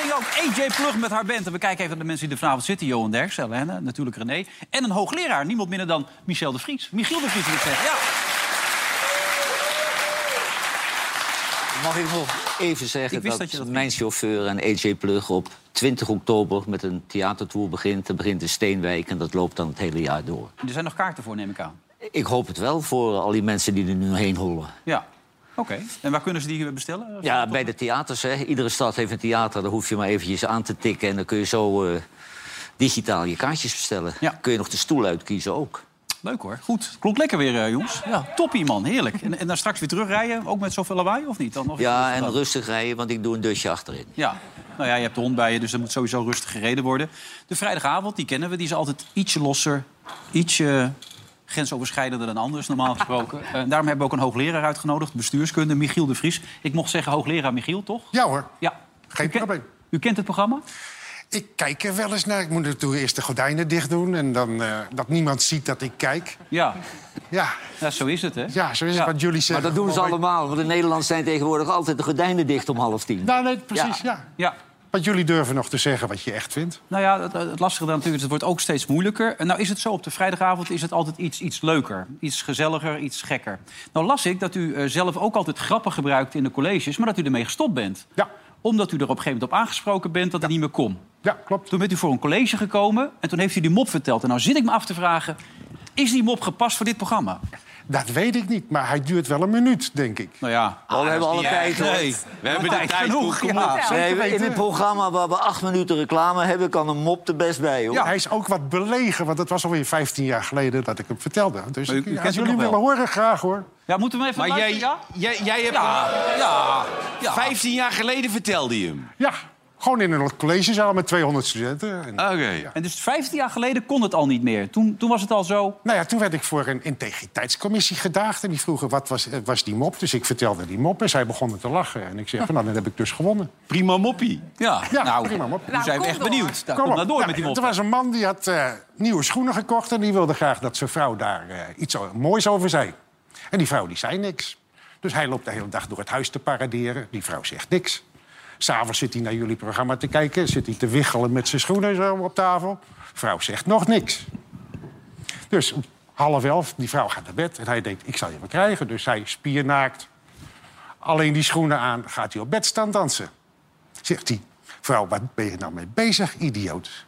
Zingen ook AJ Plug met haar band. En we kijken even naar de mensen die er vanavond zitten. Johan Derks, Helene, natuurlijk René. En een hoogleraar, niemand minder dan Michel de Vries. Michiel de Vries wil ik zeggen, ja. Mag ik nog even zeggen dat mijn chauffeur en AJ Plug op 20 oktober met een theatertour begint. Dat begint in Steenwijk en dat loopt dan het hele jaar door. Er zijn nog kaarten voor, neem ik aan. Ik hoop het wel voor al die mensen die er nu heen hollen. Ja, oké. En waar kunnen ze die bestellen? Ja, bij de theaters. Hè. Iedere stad heeft een theater. Daar hoef je maar eventjes aan te tikken. En dan kun je zo eh, digitaal je kaartjes bestellen. Ja. Kun je nog de stoel uitkiezen ook. Leuk hoor. Goed. Klonk lekker weer, eh, jongens. Ja, toppie man. Heerlijk. En, en dan straks weer terugrijden, ook met zoveel lawaai, of niet? Dan nog Ja, en dan? rustig rijden, want ik doe een dusje achterin. Ja. Nou ja, je hebt de hond bij je, dus er moet sowieso rustig gereden worden. De vrijdagavond, die kennen we, die is altijd ietsje losser, ietsje grensoverschrijdender dan anders, normaal gesproken. Eh, daarom hebben we ook een hoogleraar uitgenodigd, bestuurskunde, Michiel de Vries. Ik mocht zeggen hoogleraar Michiel, toch? Ja hoor, Ja. geen U ken- probleem. U kent het programma? Ik kijk er wel eens naar. Ik moet natuurlijk eerst de gordijnen dicht doen... en dan eh, dat niemand ziet dat ik kijk. Ja. Ja, ja zo is het, hè? ja zo is Ja. het wat jullie Maar zeggen. dat doen ze allemaal, want in Nederland zijn tegenwoordig altijd de gordijnen dicht om half tien. Nou, nee, precies, ja. Ja. Want jullie durven nog te zeggen wat je echt vindt. Nou ja, het, het lastige dan natuurlijk is, het wordt ook steeds moeilijker. En nou is het zo, op de vrijdagavond is het altijd iets, iets leuker. Iets gezelliger, iets gekker. Nou las ik dat u eh, zelf ook altijd grappen gebruikt in de colleges... maar dat u ermee gestopt bent. Ja, Omdat u er op een gegeven moment op aangesproken bent dat het niet meer kon. ja klopt. Toen bent u voor een college gekomen en toen heeft u die mop verteld. En nou zit ik me af te vragen, is die mop gepast voor dit programma? Dat weet ik niet, maar hij duurt wel een minuut, denk ik. Nou ja, Oh, we hebben alle tijd, hoor. nee. We hebben de tijd genoeg. Kom ja. op. Nee, weten. in het programma waar we acht minuten reclame hebben... kan een mop er best bij, hoor. Ja, hij is ook wat belegen, want het was alweer 15 jaar geleden dat ik hem vertelde. Dus u- ik- u als jullie willen horen, graag hoor. Ja, moeten we even Maar jij, luisteren, ja? jij, jij hebt Ja, ja, ja. hem 15 jaar geleden vertelde je hem. Ja, Gewoon in een collegezaal met 200 studenten. En, Oké. En dus 15 jaar geleden kon het al niet meer. Toen, toen was het al zo... Nou ja, toen werd ik voor een integriteitscommissie gedaagd. En die vroegen, wat was, eh, was die mop? Dus ik vertelde die mop en zij begonnen te lachen. En ik zeg, van, nou, dan heb ik dus gewonnen. Prima moppie. Ja, Ja, nou, prima mop. nu zijn we echt door. benieuwd. Nou, Kom maar door Ja, met die Er mop. was een man die had eh, nieuwe schoenen gekocht... en die wilde graag dat zijn vrouw daar eh, iets moois over zei. En die vrouw die zei niks. Dus hij loopt de hele dag door het huis te paraderen. Die vrouw zegt niks. S'avonds zit hij naar jullie programma te kijken. Zit hij te wiggelen met zijn schoenen zo op tafel. Vrouw zegt nog niks. Dus half elf, die vrouw gaat naar bed. En hij denkt, ik zal je wel krijgen. Dus hij spiernaakt. Alleen die schoenen aan, gaat hij op bed staan dansen. Zegt hij, vrouw, waar ben je nou mee bezig, idioot?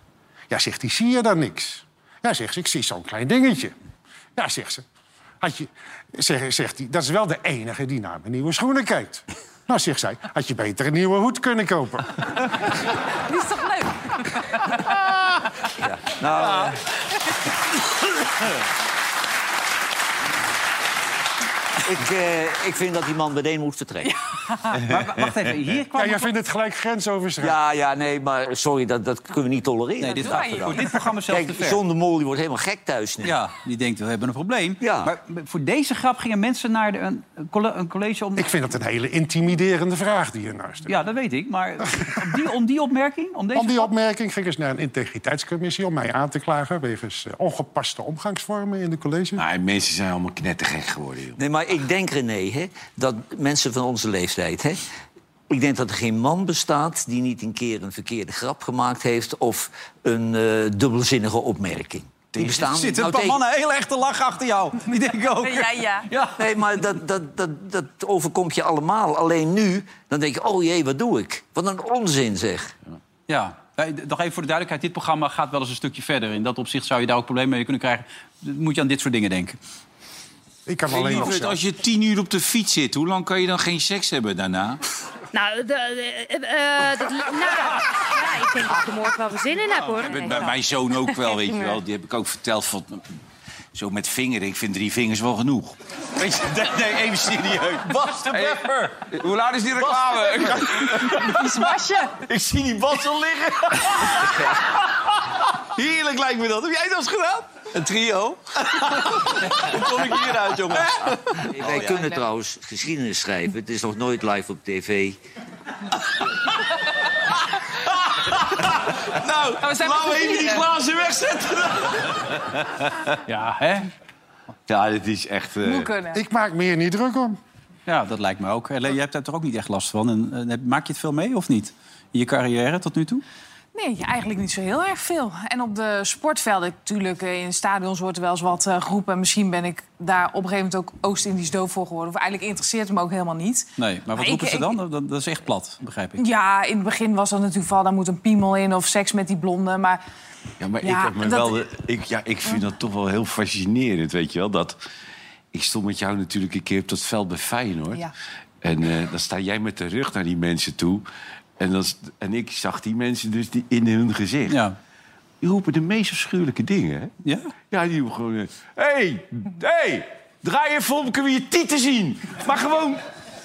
Ja, zegt hij, zie je dan niks? Ja, zegt ze, ik zie zo'n klein dingetje. Ja, zegt ze. Had je, zeg, zegt hij, dat is wel de enige die naar mijn nieuwe schoenen kijkt. Nou, zegt zij, had je beter een nieuwe hoed kunnen kopen. Die is toch leuk? Nou, eh, ik, eh, ik vind dat die man meteen moet vertrekken. Maar w- wacht even, hier kwam... Ja, jij vindt het gelijk grensoverschrijdend. Ja, ja, nee, maar sorry, dat, dat kunnen we niet tolereren. Nee, dit gaat voor dit programma Kijk, te ver. John de Mol die wordt helemaal gek thuis nu. Ja, die denkt, we hebben een probleem. Ja. Maar voor deze grap gingen mensen naar de, een, een colle- een college om... Ik vind het een hele intimiderende vraag die je nou stelt. Ja, dat weet ik. Maar om die, om die opmerking? Om deze Om die grap? opmerking gingen ze naar een integriteitscommissie... om mij aan te klagen wegens eh, ongepaste omgangsvormen in de college. Nou, mensen zijn allemaal knettergek geworden, joh. Nee, maar ik denk, René, hè, dat mensen van onze leeftijd... Hè, ik denk dat er geen man bestaat die niet een keer een verkeerde grap gemaakt heeft... of een eh, dubbelzinnige opmerking. Die bestaan Er zitten nou, een paar tegen- mannen heel te lachen achter jou. Die denk ik ook. Ja, ja. Ja. Nee, maar dat, dat, dat, dat overkomt je allemaal. Alleen nu, dan denk je, oh jee, wat doe ik? Wat een onzin, zeg. Ja. Nog even voor de duidelijkheid. Dit programma gaat wel eens een stukje verder. In dat opzicht zou je daar ook problemen mee kunnen krijgen. Dan moet je aan dit soort dingen denken. Ik kan alleen nog als je tien uur op de fiets zit, hoe lang kan je dan geen seks hebben daarna? Nou, de, de- eh, eh, dat, nou, ja, ik denk dat ik er morgen wel weer zin in heb, hoor. Bij, bij mijn zoon ook wel, weet je wel. Die heb ik ook verteld van... Zo met vingeren, ik vind drie vingers wel genoeg. Weet je, nee, nee, even serieus. Bas de Pepper! Hoe laat is die reclame? Die smasje. Ik zie die Bas al liggen. Heerlijk lijkt me dat. Heb jij dat eens gedaan? Een trio? Hoe kom ik hieruit, jongen? Wij kunnen trouwens geschiedenis schrijven. Het is nog nooit live op tv. Nou, we zijn laten we even die glazen wegzetten. Ja, hè? Ja, dit is echt... Moet kunnen. Ik maak me hier niet druk om. Ja, dat lijkt me ook. Alleen, jij hebt daar toch ook niet echt last van? En, eh, maak je het veel mee of niet? In je carrière tot nu toe? Nee, eigenlijk niet zo heel erg veel. En op de sportvelden, natuurlijk, eh, in stadions wordt er wel eens wat eh, geroepen. Misschien ben ik daar op een gegeven moment ook Oost-Indisch doof voor geworden. Of eigenlijk interesseert het me ook helemaal niet. Nee, maar wat Maar roepen ik- ze dan? ik- Dat, dat is echt plat, begrijp ik. Ja, in het begin was dat natuurlijk vooral, daar moet een piemel in of seks met die blonde. Maar Ja, maar ik, heb me dat- wel de, ik, ja, ik vind dat toch wel heel fascinerend, weet je wel. Dat, ik stond met jou natuurlijk een keer op dat veld bij Feyenoord. Ja. En eh, dan sta jij met de rug naar die mensen toe. En, dan, s- en ik zag die mensen dus die, in hun gezicht. Ja. Die roepen de meest afschuwelijke dingen, hè? Ja? Ja, die roepen gewoon... Hé, hey, hey, draai even om, kunnen we je tieten zien. Maar gewoon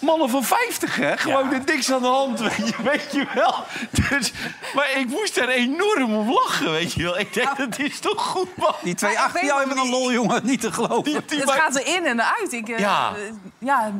mannen van 50, hè? Gewoon er niks aan de hand, weet je, weet je wel. Dus, maar ik moest daar enorm om lachen, weet je wel. Ik denk, dat is toch goed, man. Die twee achter jou hebben een lol, jongen. Niet te geloven. Die het maar- gaat erin en eruit. Ik, eh, Ja. eh, ja,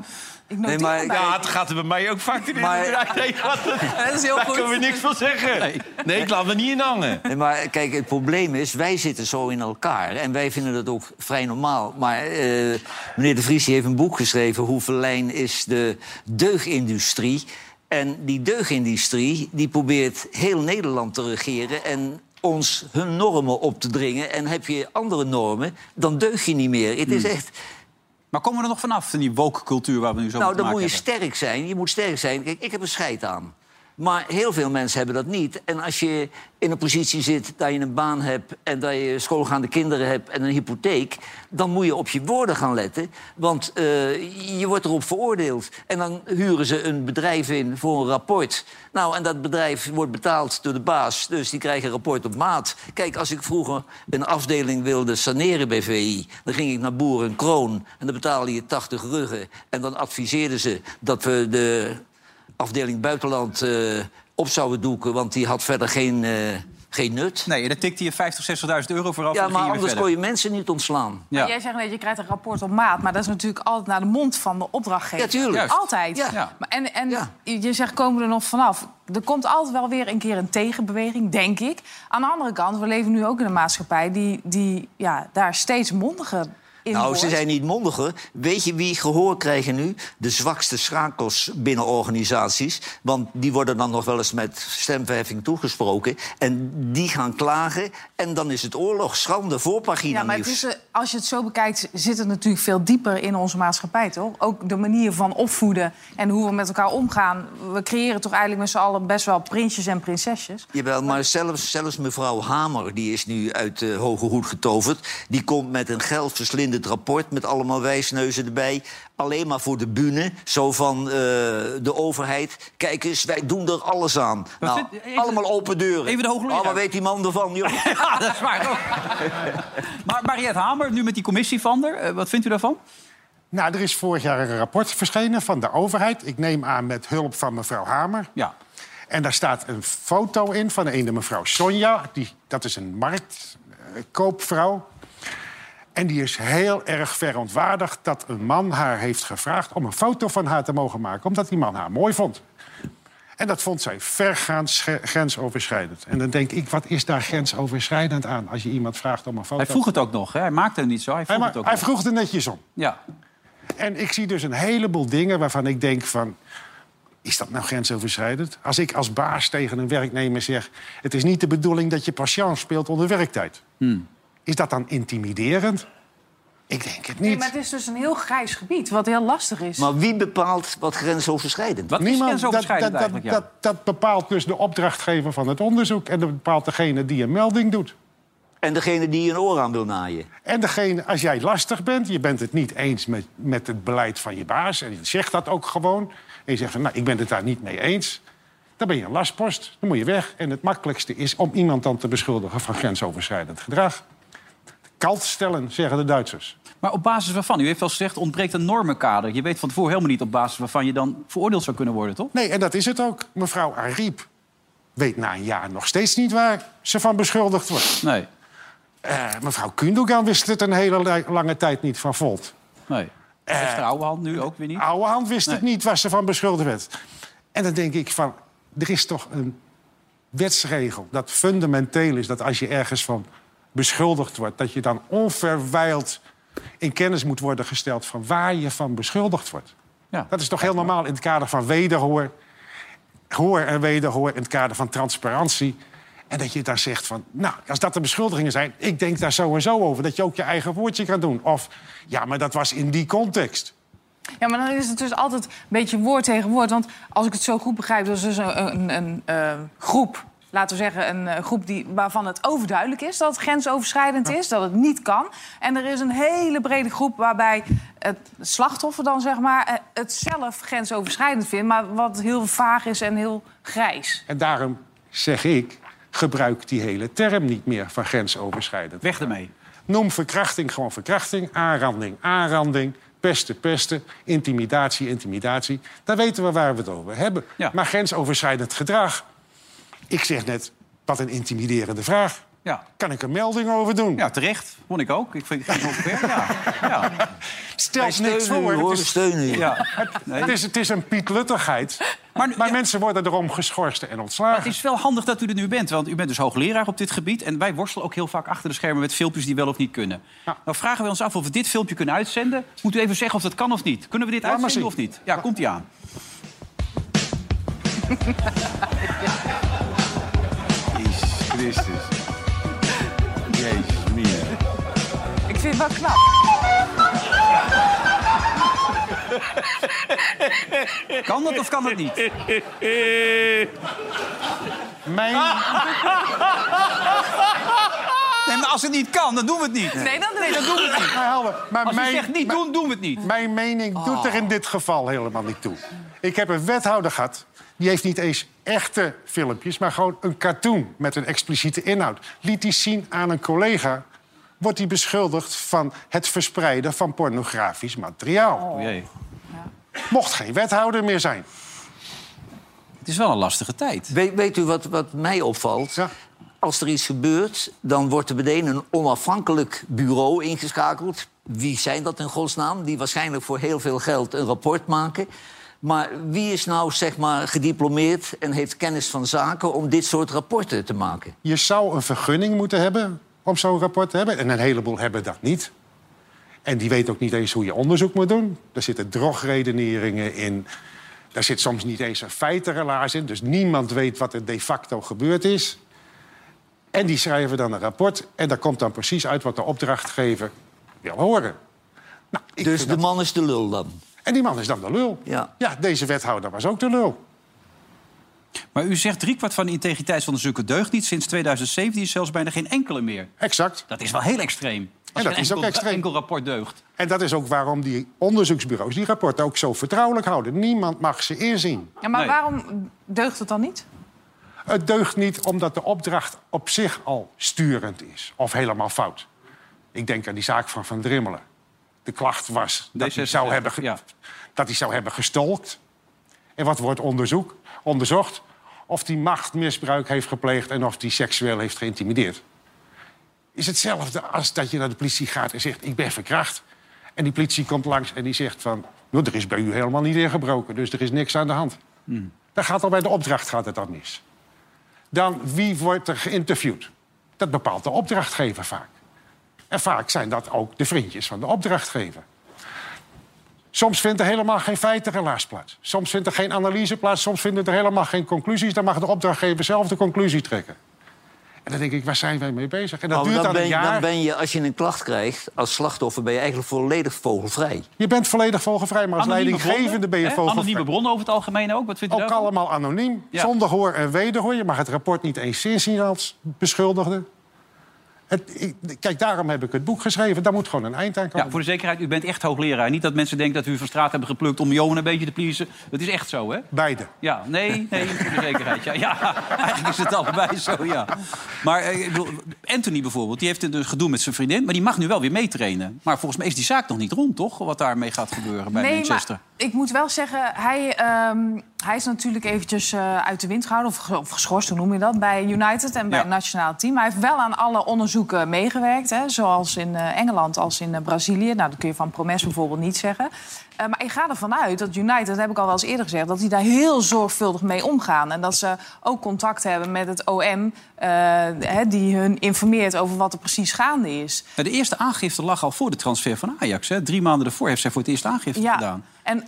ik Nee, maar-. Ja, het gaat er bij mij ook vaak in. Maar- Maar, nee, wat- Dat is heel daar goed. kunnen we niks van zeggen. Nee, ik laat me niet in hangen. Nee, maar kijk, het probleem is, wij zitten zo in elkaar. En wij vinden dat ook vrij normaal. Maar eh, meneer De Vries heeft een boek geschreven... Hoe verlijn is de deugindustrie. En die deugindustrie die probeert heel Nederland te regeren... en ons hun normen op te dringen. En heb je andere normen, dan deug je niet meer. Het is echt... Maar komen we er nog vanaf, van die woke-cultuur waar we nu zo Nou, mee te dan moet je hebben? sterk zijn. Je moet sterk zijn. Kijk, ik heb een scheid aan. Maar heel veel mensen hebben dat niet. En als je in een positie zit dat je een baan hebt... en dat je schoolgaande kinderen hebt en een hypotheek... dan moet je op je woorden gaan letten. Want eh, je wordt erop veroordeeld. En dan huren ze een bedrijf in voor een rapport. Nou, en dat bedrijf wordt betaald door de baas. Dus die krijgen een rapport op maat. Kijk, als ik vroeger een afdeling wilde saneren bij VI... dan ging ik naar Boeren Kroon en dan betaalde je 80 ruggen. En dan adviseerden ze dat we de afdeling buitenland eh, op zouden doeken, want die had verder geen, eh, geen nut. Nee, daar tikte je 50, 60.000 euro voor af Ja, dan maar anders verder. kon je mensen niet ontslaan. Ja. Jij zegt net, je krijgt een rapport op maat. Maar dat is natuurlijk altijd naar de mond van de opdrachtgever. Ja, tuurlijk. Juist. Altijd. Ja. En en Ja. je zegt, komen we er nog vanaf? Er komt altijd wel weer een keer een tegenbeweging, denk ik. Aan de andere kant, we leven nu ook in een maatschappij... die, die ja, daar steeds mondiger in Nou, ze zijn niet mondiger. Weet je wie gehoor krijgen nu? De zwakste schakels binnen organisaties. Want die worden dan nog wel eens met stemverheffing toegesproken. En die gaan klagen. En dan is het oorlog, schande, voorpagina Ja, maar is, eh, als je het zo bekijkt, zit het natuurlijk veel dieper in onze maatschappij, toch? Ook de manier van opvoeden en hoe we met elkaar omgaan. We creëren toch eigenlijk met z'n allen best wel prinsjes en prinsesjes. Jawel, maar zelfs, zelfs mevrouw Hamer, die is nu uit de hoge hoed getoverd... die komt met een geldverslindend rapport met allemaal wijsneuzen erbij. Alleen maar voor de bühne, zo van eh, de overheid. Kijk eens, wij doen er alles aan. Nou, vindt- even- allemaal open deuren. even de hoogleraar. Oh, wat weet die man ervan, joh? Ja, dat is waar. ook. maar Mariette Hamer, nu met die commissie van er, eh, wat vindt u daarvan? Nou, er is vorig jaar een rapport verschenen van de overheid. Ik neem aan met hulp van mevrouw Hamer. Ja. En daar staat een foto in van een mevrouw Sonja. Die, dat is een marktkoopvrouw. En die is heel erg verontwaardigd dat een man haar heeft gevraagd... om een foto van haar te mogen maken, omdat die man haar mooi vond. En dat vond zij vergaand sche- grensoverschrijdend. En dan denk ik, wat is daar grensoverschrijdend aan... als je iemand vraagt om een foto... Hij vroeg het ook nog, hè? hij maakte het niet zo. Hij vroeg Hij, het ook hij vroeg er netjes om. Ja. En ik zie dus een heleboel dingen waarvan ik denk van... is dat nou grensoverschrijdend? Als ik als baas tegen een werknemer zeg... het is niet de bedoeling dat je patiënt speelt onder werktijd. Hmm. Is dat dan intimiderend? Ik denk het Nee, niet. maar het is dus een heel grijs gebied, wat heel lastig is. Maar wie bepaalt wat grensoverschrijdend? Wat is dat, grensoverschrijdend dat, eigenlijk? dat, Ja. dat, dat bepaalt dus de opdrachtgever van het onderzoek... en dat bepaalt degene die een melding doet. En degene die je een oor aan wil naaien. En degene, als jij lastig bent, je bent het niet eens met, met het beleid van je baas... en je zegt dat ook gewoon, en je zegt van, nou, ik ben het daar niet mee eens... dan ben je een lastpost, dan moet je weg. En het makkelijkste is om iemand dan te beschuldigen van grensoverschrijdend gedrag. Kalt stellen, zeggen de Duitsers. Maar op basis waarvan? U heeft wel gezegd, ontbreekt een normenkader. Je weet van tevoren helemaal niet op basis waarvan je dan veroordeeld zou kunnen worden, toch? Nee, en dat is het ook. Mevrouw Ariep weet na een jaar nog steeds niet waar ze van beschuldigd wordt. Nee, Eh, mevrouw Kundogan wist het een hele lange tijd niet van Volt. nee. Heeft de oude hand nu ook weer niet? Oude hand wist het niet waar ze van beschuldigd werd. En dan denk ik van, er is toch een wetsregel dat fundamenteel is... dat als je ergens van beschuldigd wordt... dat je dan onverwijld in kennis moet worden gesteld... van waar je van beschuldigd wordt. Ja. Dat is toch heel normaal in het kader van wederhoor. Hoor en wederhoor in het kader van transparantie. En dat je dan zegt van, nou, als dat de beschuldigingen zijn... ik denk daar zo en zo over, dat je ook je eigen woordje kan doen. Of, ja, maar dat was in die context. Ja, maar dan is het dus altijd een beetje woord tegen woord. Want als ik het zo goed begrijp, dat is dus een, een, een eh, groep... laten we zeggen, een eh, groep die, waarvan het overduidelijk is... dat het grensoverschrijdend is, dat het niet kan. En er is een hele brede groep waarbij het slachtoffer dan, zeg maar... eh, het zelf grensoverschrijdend vindt, maar wat heel vaag is en heel grijs. En daarom zeg ik, gebruik die hele term niet meer van grensoverschrijdend. Weg ermee. Noem verkrachting gewoon verkrachting, aanranding, aanranding... pesten, pesten, intimidatie, intimidatie. Dan weten we waar we het over hebben. Ja. Maar grensoverschrijdend gedrag... Ik zeg net, wat een intimiderende vraag. Ja. Kan ik een melding over doen? ja, terecht. Vond ik ook. Ik vind het ongeveer. Ja. Ja. Niks steunen voor. hoor, Het we is, ja. Nee. het, is, het is een pietluttigheid. Maar, Maar- ja. mensen worden erom geschorst en ontslagen. Het is wel handig dat u er nu bent, want u bent dus hoogleraar op dit gebied. En wij worstelen ook heel vaak achter de schermen met filmpjes die wel of niet kunnen. Ja. Nou vragen we ons af of we dit filmpje kunnen uitzenden. Moet u even zeggen of dat kan of niet. Kunnen we dit uitzenden of niet? Ja, komt ie aan. Jezus Christus. Jezus, meer. Ik vind het wel knap. Kan dat of kan dat niet? Mijn, Nee, maar als het niet kan, dan doen we het niet. Nee, dan nee, doen we niet. maar Helder, maar Als mijn, zegt niet doen, doen we het niet. Mijn mening doet er in dit geval helemaal niet toe. Ik heb een wethouder gehad. Die heeft niet eens echte filmpjes, maar gewoon een cartoon met een expliciete inhoud. Liet hij zien aan een collega. Wordt hij beschuldigd van het verspreiden van pornografisch materiaal. O jee. Mocht geen wethouder meer zijn. Het is wel een lastige tijd. Weet, weet u wat, wat mij opvalt? Ja. Als er iets gebeurt, dan wordt er meteen een onafhankelijk bureau ingeschakeld. Wie zijn dat in godsnaam? Die waarschijnlijk voor heel veel geld een rapport maken. Maar wie is nou zeg maar gediplomeerd en heeft kennis van zaken om dit soort rapporten te maken? Je zou een vergunning moeten hebben om zo'n rapport te hebben. En een heleboel hebben dat niet. En die weten ook niet eens hoe je onderzoek moet doen. Er zitten drogredeneringen in. Daar zit soms niet eens een feitenrelaas in. Dus niemand weet wat er de facto gebeurd is. En die schrijven dan een rapport. En daar komt dan precies uit wat de opdrachtgever wil horen. Nou, Dus de dat- man is de lul dan. En die man is dan de lul. Ja. ja, deze wethouder was ook de lul. Maar u zegt driekwart van de integriteitsonderzoeken deugt niet. Sinds 2017 is zelfs bijna geen enkele meer. Exact. Dat is wel heel extreem. Als dat geen is ook enkel, extreem. enkel rapport deugt. En dat is ook waarom die onderzoeksbureaus die rapporten ook zo vertrouwelijk houden. Niemand mag ze inzien. Ja, maar Nee. waarom deugt het dan niet? Het deugt niet omdat de opdracht op zich al sturend is. Of helemaal fout. Ik denk aan die zaak van Van Drimmelen. De klacht was dat hij, zou hebben ge- ja. dat hij zou hebben gestolkt. En wat wordt onderzoek? onderzocht? Of hij machtmisbruik heeft gepleegd en of hij seksueel heeft geïntimideerd. Is hetzelfde als dat je naar de politie gaat en zegt... ik ben verkracht. En die politie komt langs en die zegt van... "Nou, er is bij u helemaal niet ingebroken, dus er is niks aan de hand. Dan gaat al bij de opdracht gaat het dan mis. Dan wie wordt er geïnterviewd? Dat bepaalt de opdrachtgever vaak. En vaak zijn dat ook de vriendjes van de opdrachtgever. Soms vindt er helemaal geen feitenrelaas plaats. Soms vindt er geen analyse plaats. Soms vinden er helemaal geen conclusies. Dan mag de opdrachtgever zelf de conclusie trekken. En dan denk ik, waar zijn wij mee bezig? En dat Nou, duurt dan, dan ben, een je- jaar. dan ben je, als je een klacht krijgt als slachtoffer, ben je eigenlijk volledig vogelvrij. Je bent volledig vogelvrij, maar als Anonieme leidinggevende bronnen, ben je hè? vogelvrij. Anonieme bronnen over het algemeen ook. Wat vindt u Ook allemaal anoniem, Ja. zonder hoor en wederhoor. Je mag het rapport niet eens inzien als beschuldigde. Het, ik- kijk, daarom heb ik het boek geschreven. Daar moet gewoon een eind aan komen. Ja, voor de zekerheid, u bent echt hoogleraar. Niet dat mensen denken dat u van straat hebben geplukt om Johan een beetje te pleasen. Dat is echt zo, hè? Beide. Ja, nee, nee, voor de zekerheid. Ja, ja, eigenlijk is het allebei zo, ja. Maar eh, ik bedoel, Anthony bijvoorbeeld, die heeft een gedoe met zijn vriendin... maar die mag nu wel weer meetrainen. Maar volgens mij is die zaak nog niet rond, toch? Wat daarmee gaat gebeuren bij nee, Manchester. maar ik moet wel zeggen, hij, ehm, hij is natuurlijk eventjes eh, uit de wind gehouden... Of, ge- of geschorst, hoe noem je dat, bij United en bij Ja. het nationale team. Hij heeft wel aan alle onderzoeken meegewerkt, hè, zowel in eh, Engeland als in eh, Brazilië. Nou, dat kun je van Promes bijvoorbeeld niet zeggen. Eh, maar ik ga ervan uit dat United, dat heb ik al wel eens eerder gezegd... dat die daar heel zorgvuldig mee omgaan. En dat ze ook contact hebben met het OM... hè, die hun informeert over wat er precies gaande is. De eerste aangifte lag al voor de transfer van Ajax. Hè? Drie maanden ervoor heeft zij voor het eerst aangifte Ja, gedaan. en,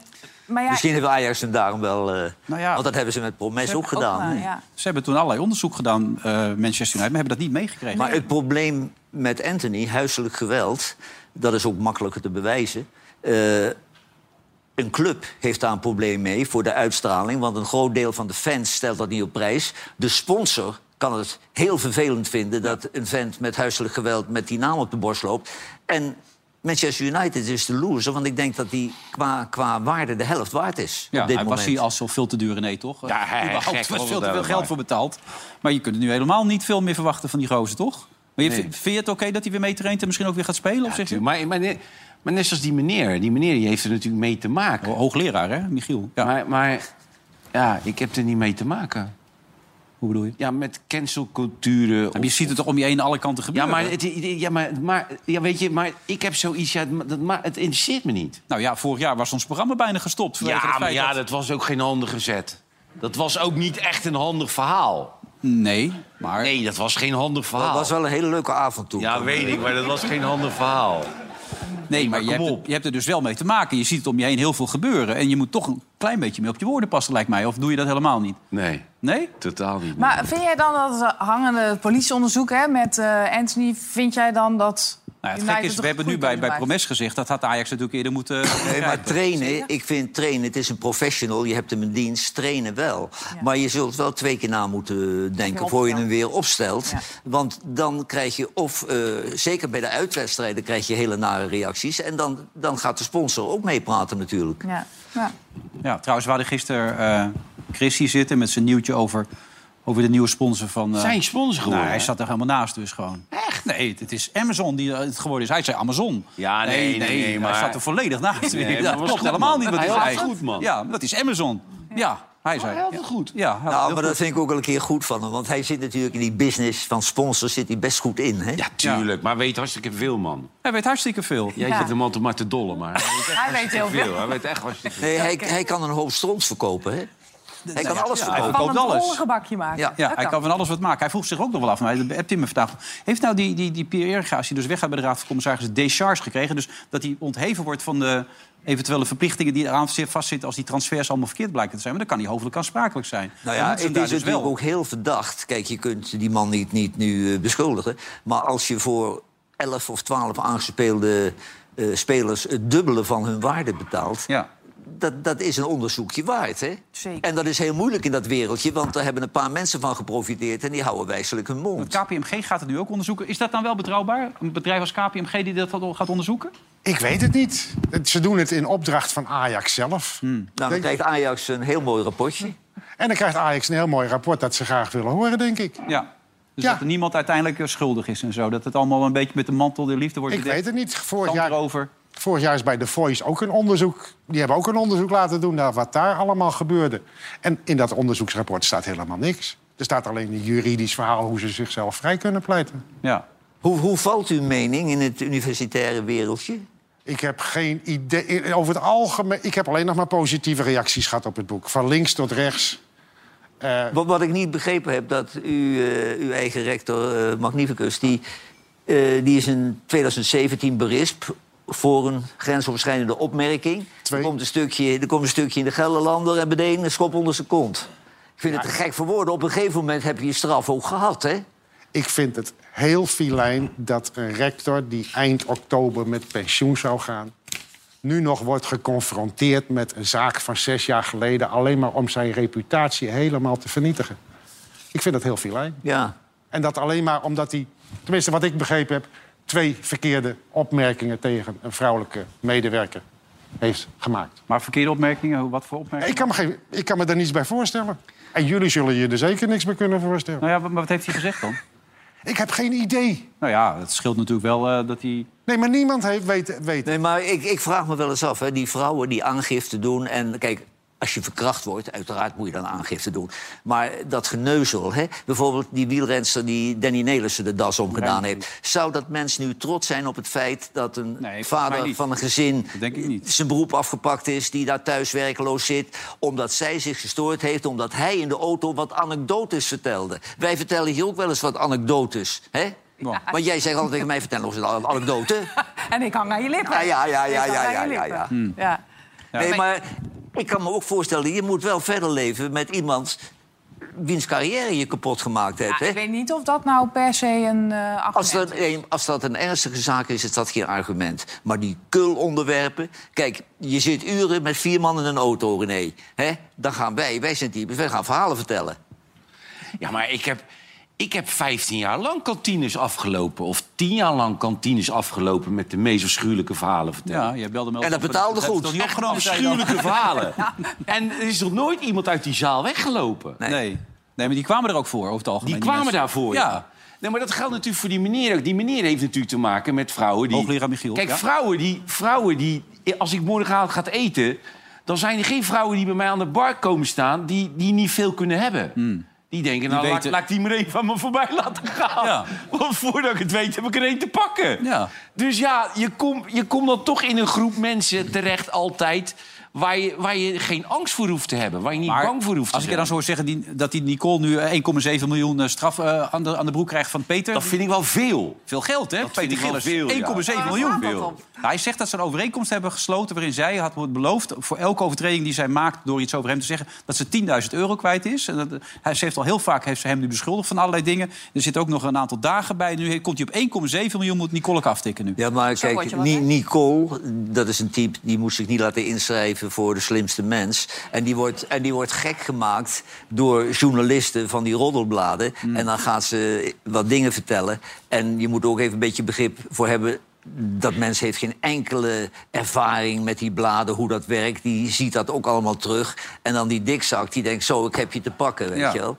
maar ja, Misschien heeft Ajax hem daarom wel... eh, Nou ja. Want dat hebben ze met Promes ook ook gedaan. ja. Ze hebben toen allerlei onderzoek gedaan, eh, Manchester United... maar hebben dat niet meegekregen. Maar het probleem met Anthony, huiselijk geweld... dat is ook makkelijker te bewijzen. Eh, een club heeft daar een probleem mee voor de uitstraling... want een groot deel van de fans stelt dat niet op prijs. De sponsor kan het heel vervelend vinden... dat een vent met huiselijk geweld met die naam op de borst loopt. En Manchester United is de loser... want ik denk dat die qua, qua waarde de helft waard is Ja, op dit hij moment. was hier als zo veel te dure nee, toch? Ja, hij- gek was veel te veel geld voor betaald. Maar je kunt er nu helemaal niet veel meer verwachten van die gozer, toch? Maar je, Nee. vind je het oké dat hij weer meetraint en misschien ook weer gaat spelen? of zeg je? Maar, maar, net- maar net zoals die meneer. Die meneer die heeft er natuurlijk mee te maken. Hoogleraar, hè, Michiel? Ja. Maar, maar ja, ik heb er niet mee te maken. Hoe bedoel je? Ja, met cancelculturen. Maar je ziet het toch om je heen alle kanten Ja, gebeuren? maar, het, ja, maar, maar, ja, weet je, maar ik heb zoiets... Ja, dat, maar het interesseert me niet. Nou ja, vorig jaar was ons programma bijna gestopt. Ja, het maar ja, dat- dat was ook geen handige zet. Dat was ook niet echt een handig verhaal. Nee, maar... Nee, dat was geen handig verhaal. Dat was wel een hele leuke avond toen. Ja, weet ik, maar dat was geen handig verhaal. Nee, maar, maar je, hebt er, je hebt er dus wel mee te maken. Je ziet het om je heen heel veel gebeuren. En je moet toch een klein beetje mee op je woorden passen, lijkt mij. Of doe je dat helemaal niet? Nee, Nee? totaal niet. Maar vind jij dan dat hangende politieonderzoek hè, met eh, Anthony... vind jij dan dat Nou, het gek is, we hebben nu bij, bij? Promes gezegd... dat had Ajax natuurlijk eerder moeten Nee, maar trainen, ik vind trainen, het is een professional, je hebt hem in dienst, trainen wel. Maar je zult wel twee keer na moeten denken voor je hem weer opstelt. Ja. Want dan krijg je, of eh, zeker bij de uitwedstrijden, krijg je hele nare reacties. En dan, dan gaat de sponsor ook meepraten natuurlijk. Ja. Ja. Ja, trouwens, we hadden gisteren eh Chris hier zitten met zijn nieuwtje over, over de nieuwe sponsor van... eh, Zijn sponsor geworden, Nou, hij zat er helemaal naast dus gewoon. Echt? Nee, het is Amazon die het geworden is. Hij zei Amazon. Ja, nee, nee, nee, Hij maar- zat er volledig naast. Nee, dat was klopt goed, helemaal man. niet wat Hij hij zei. goed, man. Ja, dat is Amazon. Ja. Hij zei, hij ja. het goed. Ja, hij Nou, heel maar dat vind ik ook wel een keer goed van hem. Want hij zit natuurlijk in die business van sponsors zit hij best goed in. Hè? Ja, tuurlijk. Maar weet hartstikke veel, man. Hij weet hartstikke veel. Jij Ja. zit hem altijd maar te dollen, maar hij weet, Hij heel veel. Hij weet echt hartstikke veel. Nee, hij, hij kan een hoop stront verkopen. Hè? Hij kan alles ja, hij verkopen. verkoopt Van een alles. rollengebakje maken. Ja. Hij kan van alles wat maken. Hij vroeg zich ook nog wel af. Maar hij hebt hij me vandaag. Heeft nou die, die, die Pierre Ergaas, die dus weggaat bij de Raad van Commissarissen, décharge gekregen? Dus dat hij ontheven wordt van de eventuele verplichtingen die eraan vastzitten als die transfers allemaal verkeerd blijken te zijn. Maar dan kan hij hoofdelijk aansprakelijk zijn. Nou ja, het is dus natuurlijk wel. ook heel verdacht. Kijk, je kunt die man niet, niet nu eh, beschuldigen. Maar als je voor 11 of 12 aangespeelde eh, spelers het dubbele van hun waarde betaalt... Ja. Dat, dat is een onderzoekje waard, hè? Zeker. En dat is heel moeilijk in dat wereldje, want daar hebben een paar mensen van geprofiteerd... en die houden wijselijk hun mond. Het KPMG gaat het nu ook onderzoeken. Is dat dan wel betrouwbaar? Een bedrijf als KPMG die dat gaat onderzoeken? Ik weet het niet. Ze doen het in opdracht van Ajax zelf. Nou, dan Denk- krijgt Ajax een heel mooi rapportje. En dan krijgt Ajax een heel mooi rapport dat ze graag willen horen, denk ik. Ja. Dus Ja. dat er niemand uiteindelijk eh, schuldig is en zo. Dat het allemaal een beetje met de mantel der liefde wordt Ik weet het niet. Vorig jaar, erover. Vorig jaar is bij The Voice ook een onderzoek. Die hebben ook een onderzoek laten doen naar wat daar allemaal gebeurde. En in dat onderzoeksrapport staat helemaal niks. Er staat alleen een juridisch verhaal hoe ze zichzelf vrij kunnen pleiten. Ja. Hoe, hoe valt uw mening in het universitaire wereldje? Ik heb geen idee. Over het algemeen. Ik heb alleen nog maar positieve reacties gehad op het boek. Van links tot rechts. Eh, Wat, wat ik niet begrepen heb, dat u, eh, uw eigen rector eh, Magnificus... Die, eh, die is in 2017 berispt voor een grensoverschrijdende opmerking. Twee. Er komt, een stukje, er komt een stukje in de Gelderlander en meteen een schop onder zijn kont. Ik vind het te gek voor woorden. Op een gegeven moment heb je je straf ook gehad, hè? Ik vind het heel filijn dat een rector die eind oktober met pensioen zou gaan... nu nog wordt geconfronteerd met een zaak van zes jaar geleden... alleen maar om zijn reputatie helemaal te vernietigen. Ik vind dat heel filijn. Ja. En dat alleen maar omdat hij, tenminste wat ik begrepen heb... twee verkeerde opmerkingen tegen een vrouwelijke medewerker heeft gemaakt. Maar verkeerde opmerkingen? Hoe- Wat voor opmerkingen? Ik kan me, geen, ik kan me daar niets bij voorstellen. En jullie zullen je er zeker niks bij kunnen voorstellen. Nou ja, maar wat heeft hij gezegd dan? Ik heb geen idee. Nou ja, het scheelt natuurlijk wel eh, dat hij... Nee, maar niemand heeft weet, weet Nee, maar ik, ik vraag me wel eens af, hè, die vrouwen die aangifte doen... en kijk, als je verkracht wordt, uiteraard moet je dan aangifte doen. Maar dat geneuzel, hè, bijvoorbeeld die wielrenster die Danny Nelissen de das omgedaan heeft... zou dat mens nu trots zijn op het feit dat een Nee, vader van een gezin... Dat denk ik niet. zijn beroep afgepakt is, die daar thuis werkeloos zit... omdat zij zich gestoord heeft, omdat hij in de auto wat anekdotes vertelde. Wij vertellen hier ook wel eens wat anekdotes, hè? Ja. Want jij zegt altijd tegen mij, vertel nog eens een anekdote. En ik hang aan je lippen. Ja, ja, ja, ja, ja, ja, ja, lippen. ja. Nee, maar ik kan me ook voorstellen, je moet wel verder leven met iemand wiens carrière je kapot gemaakt hebt. Ja, ik weet niet of dat nou per se een eh Als argument dat, is. een, als dat een ernstige zaak is, is dat geen argument. Maar die kul-onderwerpen... Kijk, je zit uren met vier man in een auto, René. Hè? Dan gaan wij, wij zijn types, wij gaan verhalen vertellen. Ja, maar ik heb, ik heb 15 jaar lang kantines afgelopen. Of 10 jaar lang kantines afgelopen met de meest afschuwelijke verhalen vertellen. Ja, jij belde me En dat betaalde goed. niet opgenomen, je dan? afschuwelijke verhalen. En er is nog nooit iemand uit die zaal weggelopen. Nee. Nee. nee, maar die kwamen er ook voor, over het algemeen. Die kwamen daarvoor. Ja. Nee, maar dat geldt natuurlijk voor die meneer ook. Die meneer heeft natuurlijk te maken met vrouwen die... Hoogleraar Michiel, Kijk, ja. vrouwen, die, vrouwen die... Als ik morgenavond ga eten... dan zijn er geen vrouwen die bij mij aan de bar komen staan... die, die niet veel kunnen hebben. Die denken, nou, laat, weten- laat ik die maar even van me voorbij laten gaan. Ja. Want voordat ik het weet, heb ik er één te pakken. Ja. Dus ja, je komt je komt dan toch in een groep mensen terecht altijd... Waar je, waar je geen angst voor hoeft te hebben. Waar je niet Maar bang voor hoeft te als ik je zijn. dan zo hoor zeggen die, dat die Nicole nu eh, 1,7 miljoen eh, straf eh, aan, de, aan de broek krijgt van Peter. Dat vind ik wel veel. Veel geld, hè? Dat vind Peter ik wel Gillis. veel, ja. 1,7 Waar miljoen. Nou, hij zegt dat ze een overeenkomst hebben gesloten... waarin zij had beloofd voor elke overtreding die zij maakt... door iets over hem te zeggen, dat ze 10.000 euro kwijt is. En dat, hij, ze heeft al heel vaak heeft ze hem nu beschuldigd van allerlei dingen. Er zit ook nog een aantal dagen bij. Nu komt hij op 1,7 miljoen, moet Nicole ook aftikken nu. Ja, maar Zo kijk? Nicole, dat is een type... die moest zich niet laten inschrijven voor de slimste mens. En die wordt, en die wordt gek gemaakt door journalisten van die roddelbladen. En dan gaat ze wat dingen vertellen. En je moet ook even een beetje begrip voor hebben... dat mens heeft geen enkele ervaring met die bladen, hoe dat werkt. Die ziet dat ook allemaal terug. En dan die dikzak, die denkt, zo, ik heb je te pakken, weet Ja. je wel.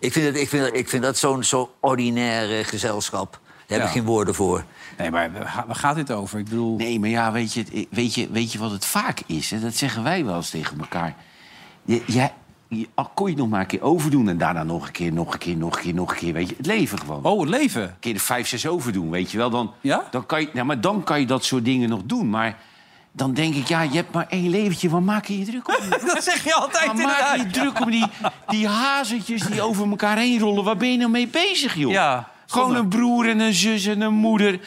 Ik vind, het, ik vind, ik vind dat zo'n zo ordinaire gezelschap. Daar heb Ja. ik geen woorden voor. Nee, maar waar gaat dit over? Ik bedoel... Nee, maar ja, weet je, weet je, weet je wat het vaak is? Hè? Dat zeggen wij wel eens tegen elkaar. Je, je- al kon je het nog maar een keer overdoen... en daarna nog een keer, nog een keer, nog een keer, nog een keer. Weet je, het leven gewoon. Oh, het leven. Een keer de vijf, zes overdoen, weet je wel. Dan, Ja? dan, kan je, ja, maar dan kan je dat soort dingen nog doen. Maar dan denk ik, ja, je hebt maar één leventje. Waar maak je je druk om? Dat zeg je altijd Waar maak je je druk om die, die hazentjes die over elkaar heen rollen? Waar ben je nou mee bezig, joh? Ja, Gewoon een broer en een zus en een moeder.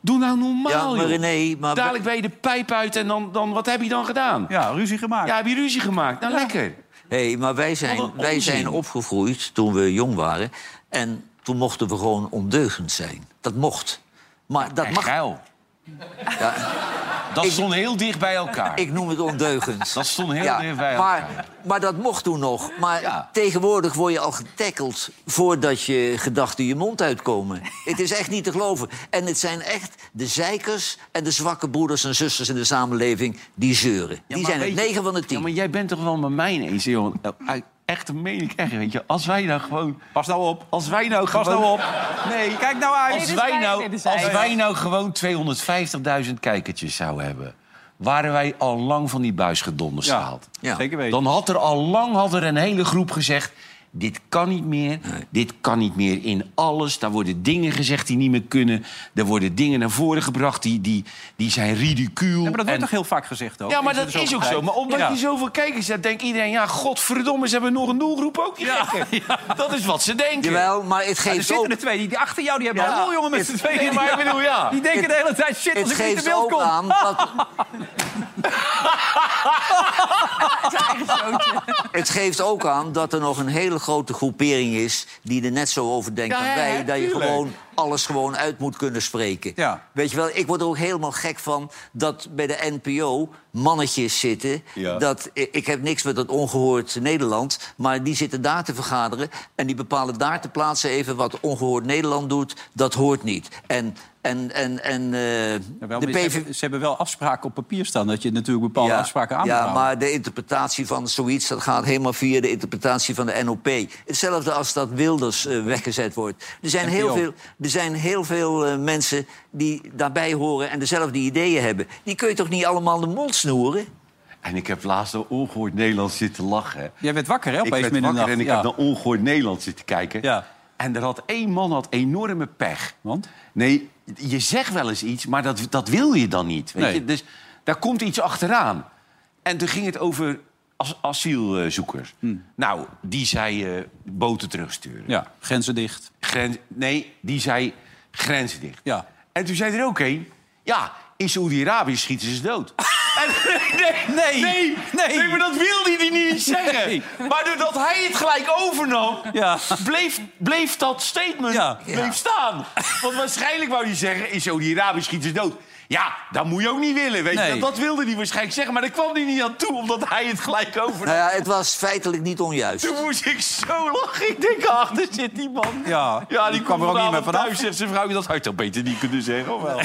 Doe nou normaal, Ja, maar. René, maar- Dadelijk ben je de pijp uit en dan, dan wat heb je dan gedaan? Ja, ruzie gemaakt. Ja, heb je ruzie gemaakt? Nou, lekker. Hé, maar wij zijn, wij zijn opgegroeid toen we jong waren. En toen mochten we gewoon ondeugend zijn. Dat mocht. Maar dat en mag. geil. Ja, Dat Ik- stond heel dicht bij elkaar. ik noem het ondeugend. Dat stond heel Ja, dicht bij maar, elkaar. maar dat mocht toen nog. Maar Ja. tegenwoordig word je al getackeld voordat je gedachten je mond uitkomen. het is echt niet te geloven. En het zijn echt de zeikers en de zwakke broeders en zusters in de samenleving die zeuren. Die zijn het 9 van de Ja, 10. maar jij bent toch wel met mij eens. Echt, dat meen ik echt, weet je. Als wij nou gewoon... Pas nou op. Als wij nou Pas gewoon... nou op. Nee, kijk nou uit. Als wij, nou, als wij. nou gewoon 250.000 kijkertjes zouden hebben... waren wij al lang van die buis gedonderd Ja, gehaald. Ja. zeker weten. Dan had er al lang had er een hele groep gezegd... dit kan niet meer, dit kan niet meer in alles. Daar worden dingen gezegd die niet meer kunnen. Er worden dingen naar voren gebracht die, die, die zijn ridicuul. Ja, maar dat wordt En- toch heel vaak gezegd ook? ja, maar dat is ook tijd. zo. Maar omdat Ja. je zoveel kijkers hebt, denkt iedereen... ja, godverdomme, ze hebben nog een doelgroep ook, die gekken. Dat is wat ze denken. Jawel, maar het Ja, er geeft zitten er twee die, die achter jou die hebben Ja. al jongen met z'n tweeën. Maar ik bedoel, ja. Die denken de hele tijd, shit, als ik niet geeft in beeld ook kom. aan dat, het geeft ook aan dat er nog een hele grote groepering is... die er net zo over denkt Ja, als ja, wij. dat je gewoon alles gewoon uit moet kunnen spreken. Ja. Weet je wel, ik word er ook helemaal gek van dat bij de NPO mannetjes zitten. Ja. Dat, ik heb niks met dat ongehoord Nederland, maar die zitten daar te vergaderen... en die bepalen daar te plaatsen even wat ongehoord Nederland doet. Dat hoort niet. En, en, en, en eh, de PV... hebben, ze hebben wel afspraken op papier staan... dat je natuurlijk bepaalde afspraken aan Ja, maar de interpretatie van zoiets dat gaat helemaal via de interpretatie van de NOP. Hetzelfde als dat Wilders eh, weggezet wordt. Er zijn heel veel, er zijn heel veel eh, mensen die daarbij horen en dezelfde ideeën hebben. Die kun je toch niet allemaal de mond snoeren? En ik heb laatst naar ongehoord Nederland zitten lachen. Jij werd wakker, hè, Ik opeens werd midden in de wakker en ik heb naar ongehoord Nederland zitten kijken. Ja. En er had één man had enorme pech. Want? Nee, je zegt wel eens iets, maar dat, dat wil je dan niet. Weet Nee. je? Dus daar komt iets achteraan. En toen ging het over as- asielzoekers. Nou, die zei eh, boten terugsturen. Ja, grenzen dicht. Grens, nee, die zei grenzen dicht. Ja. En toen zei er ook een... Ja, in Saoedi-Arabië schieten ze dood. Nee, Nee, nee, nee. nee, maar dat wilde hij niet zeggen. Nee. Maar doordat hij het gelijk overnam... Ja. Bleef, bleef dat statement Ja. bleef staan. Want waarschijnlijk wou hij zeggen... in Saoedi-Arabië schieten ze dood. Ja, dat moet je ook niet willen. Weet je? Nee. Dat, dat wilde hij waarschijnlijk zeggen. Maar daar kwam hij niet aan toe, omdat hij het gelijk overnam. Nou ja, het was feitelijk niet onjuist. Toen moest ik zo lachen. Ik denk, ach, daar zit die man. Ja, ja die, die kwam er ook niet meer vanaf. thuis. Zegt zijn vrouw, dat had je toch beter niet kunnen zeggen, of wel?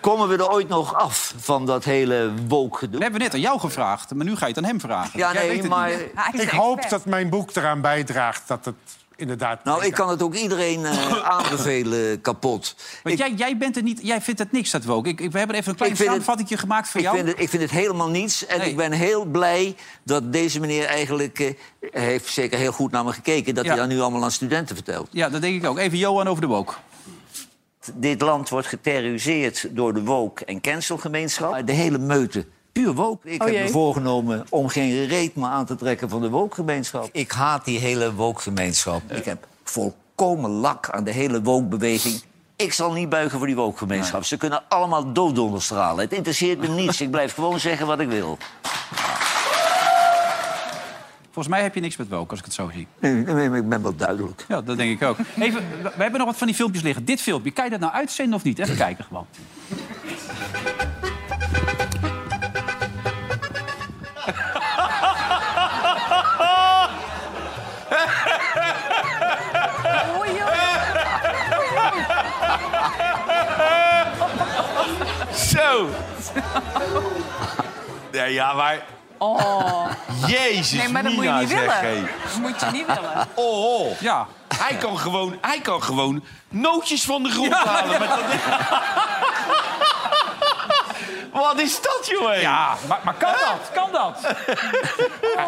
Komen we er ooit nog af van dat hele woke gedoe? We hebben net aan jou gevraagd, maar nu ga je het aan hem vragen. Ja, nee, maar... Ik hoop dat mijn boek eraan bijdraagt dat het inderdaad... Nou, ik kan het ook iedereen eh, aanbevelen kapot. Want Ik- jij, jij, bent er niet, jij vindt het niks, dat woke. Ik, ik, we hebben even een klein samenvattingje gemaakt voor Ik jou. vind, het, ik vind het helemaal niets. En Nee. ik ben heel blij dat deze meneer eigenlijk... eh, heeft zeker heel goed naar me gekeken... dat Ja. hij dat nu allemaal aan studenten vertelt. Ja, dat denk ik ook. Even Johan over de woke. Dit land wordt geterroriseerd door de woke- en cancelgemeenschap. De hele meute. Puur woke. Ik Oh heb jee. me voorgenomen om geen reet meer aan te trekken van de woke-gemeenschap. Ik haat die hele woke-gemeenschap. Ik heb volkomen lak aan de hele woke-beweging. Ik zal niet buigen voor die woke-gemeenschap. Ze kunnen allemaal dooddonder stralen. Het interesseert me niets. Ik blijf gewoon zeggen wat ik wil. Volgens mij heb je niks met woke, als ik het zo zie. Nee, nee, nee, ik ben wel duidelijk. Ja, dat denk ik ook. Even, we we hebben nog wat van die filmpjes liggen. Dit filmpje, kan je dat nou uitzenden of niet? Even kijken gewoon. Ja, maar... Oh. Jezus, Nee, maar dat moet je Mina, niet zeg, willen. hé. Dat moet je niet willen. Oh, oh. Ja. Hij kan gewoon, hij kan gewoon nootjes van de grond halen. Met dat... Wat is dat, jongen? Ja, maar, maar kan dat? Kan dat?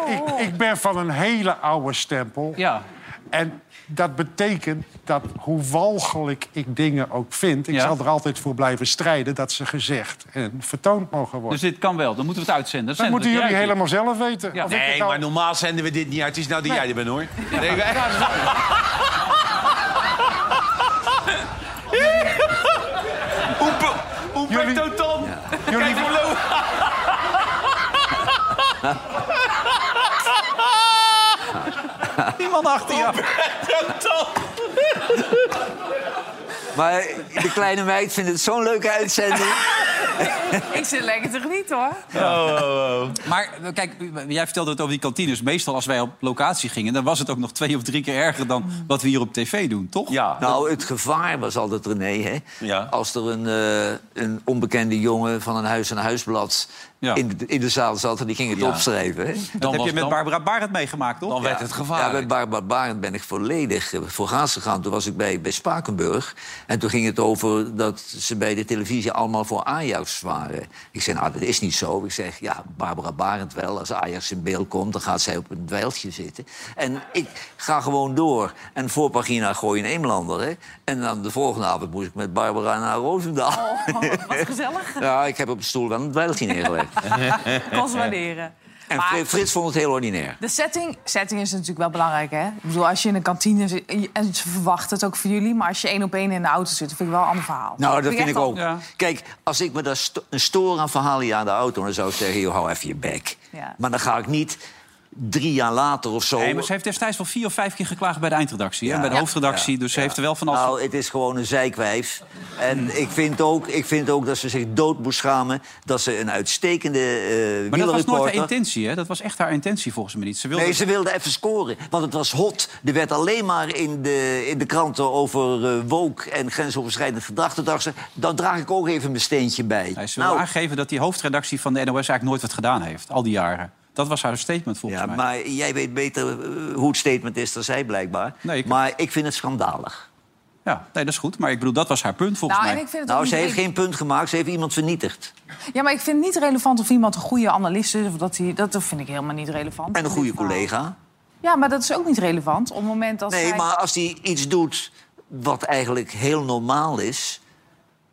Ik, ik ben van een hele oude stempel. Ja. En dat betekent dat hoe walgelijk ik dingen ook vind... ik Ja. zal er altijd voor blijven strijden dat ze gezegd en vertoond mogen worden. Dus dit kan wel. Dan moeten we het uitzenden. dat moeten jullie helemaal zelf weten. Ja. Nee, nou- maar normaal zenden we dit niet uit. Het is nou dat jij er bent, hoor. Nee, wij- Hoe? Jullie- Kijk hoe lo- in. Die man achter je. Maar de kleine meid vindt het zo'n leuke uitzending. Ik zit lekker te genieten, hoor. Maar eh, kijk, jij vertelde het over die kantines. Meestal als wij op locatie gingen... dan was het ook nog twee of drie keer erger dan wat we hier op tv doen, toch? Ja. Nou, het gevaar was altijd, René, hè? Ja. Als er een, eh, een onbekende jongen van een huis- en huisblad Ja. in, de, in de zaal zat... en die ging het Ja. opschrijven, hè? Dat Dan heb je met dan- Barbara Barend meegemaakt, toch? Dan werd het Ja, gevaarlijk. bij Barbara Barend ben ik volledig eh, voor gaas gegaan. Toen was ik bij, bij Spakenburg. En toen ging het over dat ze bij de televisie allemaal voor Ajax waren. Ik zei, nou, dat is niet zo. Ik zeg, ja, Barbara Barend wel. Als Ajax in beeld komt, dan gaat zij op een dweiltje zitten. En ik ga gewoon door. En voorpagina gooi een Eemlander, hè. En dan de volgende avond moest ik met Barbara naar Roosendaal. Oh, wat gezellig. Ja, ik heb op de stoel wel een dweiltje neergelegd. Waarderen. En Maar- Frits vond het heel ordinair. De setting, setting is natuurlijk wel belangrijk, hè? Ik bedoel, als je in een kantine zit... en ze verwachten het ook voor jullie... maar als je één op één in de auto zit, vind ik wel een ander verhaal. Nou, dat vind ik ook. Ja. Kijk, als ik me daar sto een stoor aan verhaal hier aan de auto... dan zou ik zeggen, joh, hou even je bek. Ja. Maar dan ga ik niet drie jaar later of zo... Nee, maar ze heeft destijds wel vier of vijf keer geklaagd bij de eindredactie. Ja. bij de Ja. hoofdredactie. Dus ze heeft er wel van alles... Nou, het is gewoon een zijkwijf. En ik vind, ook, ik vind ook dat ze zich dood moest schamen... dat ze een uitstekende eh maar dat was nooit haar intentie, hè? Dat was echt haar intentie volgens mij niet. Ze wilde... Nee, ze wilde even scoren. Want het was hot. Er werd alleen maar in de, in de kranten over eh woke en grensoverschrijdend gedrag. Toen dacht ze, dan draag ik ook even mijn steentje bij. Nee, ze wil nou, aangeven dat die hoofdredactie van de NOS eigenlijk nooit wat gedaan heeft. Al die jaren. Dat was haar statement volgens ja, mij. maar jij weet beter eh, hoe het statement is dan zij blijkbaar. Nee, ik- Maar ik vind het schandalig. Ja, nee, dat is goed. Maar ik bedoel, dat was haar punt volgens Nou, en mij. ik vind het Nou, ze heeft geen punt gemaakt. Ze heeft iemand vernietigd. Ja, maar ik vind het niet relevant of iemand een goede analist is. Of dat, hij, dat vind ik helemaal niet relevant. En een goede collega. Ja, maar dat is ook niet relevant. Op het moment dat Nee, zij... maar als hij iets doet wat eigenlijk heel normaal is...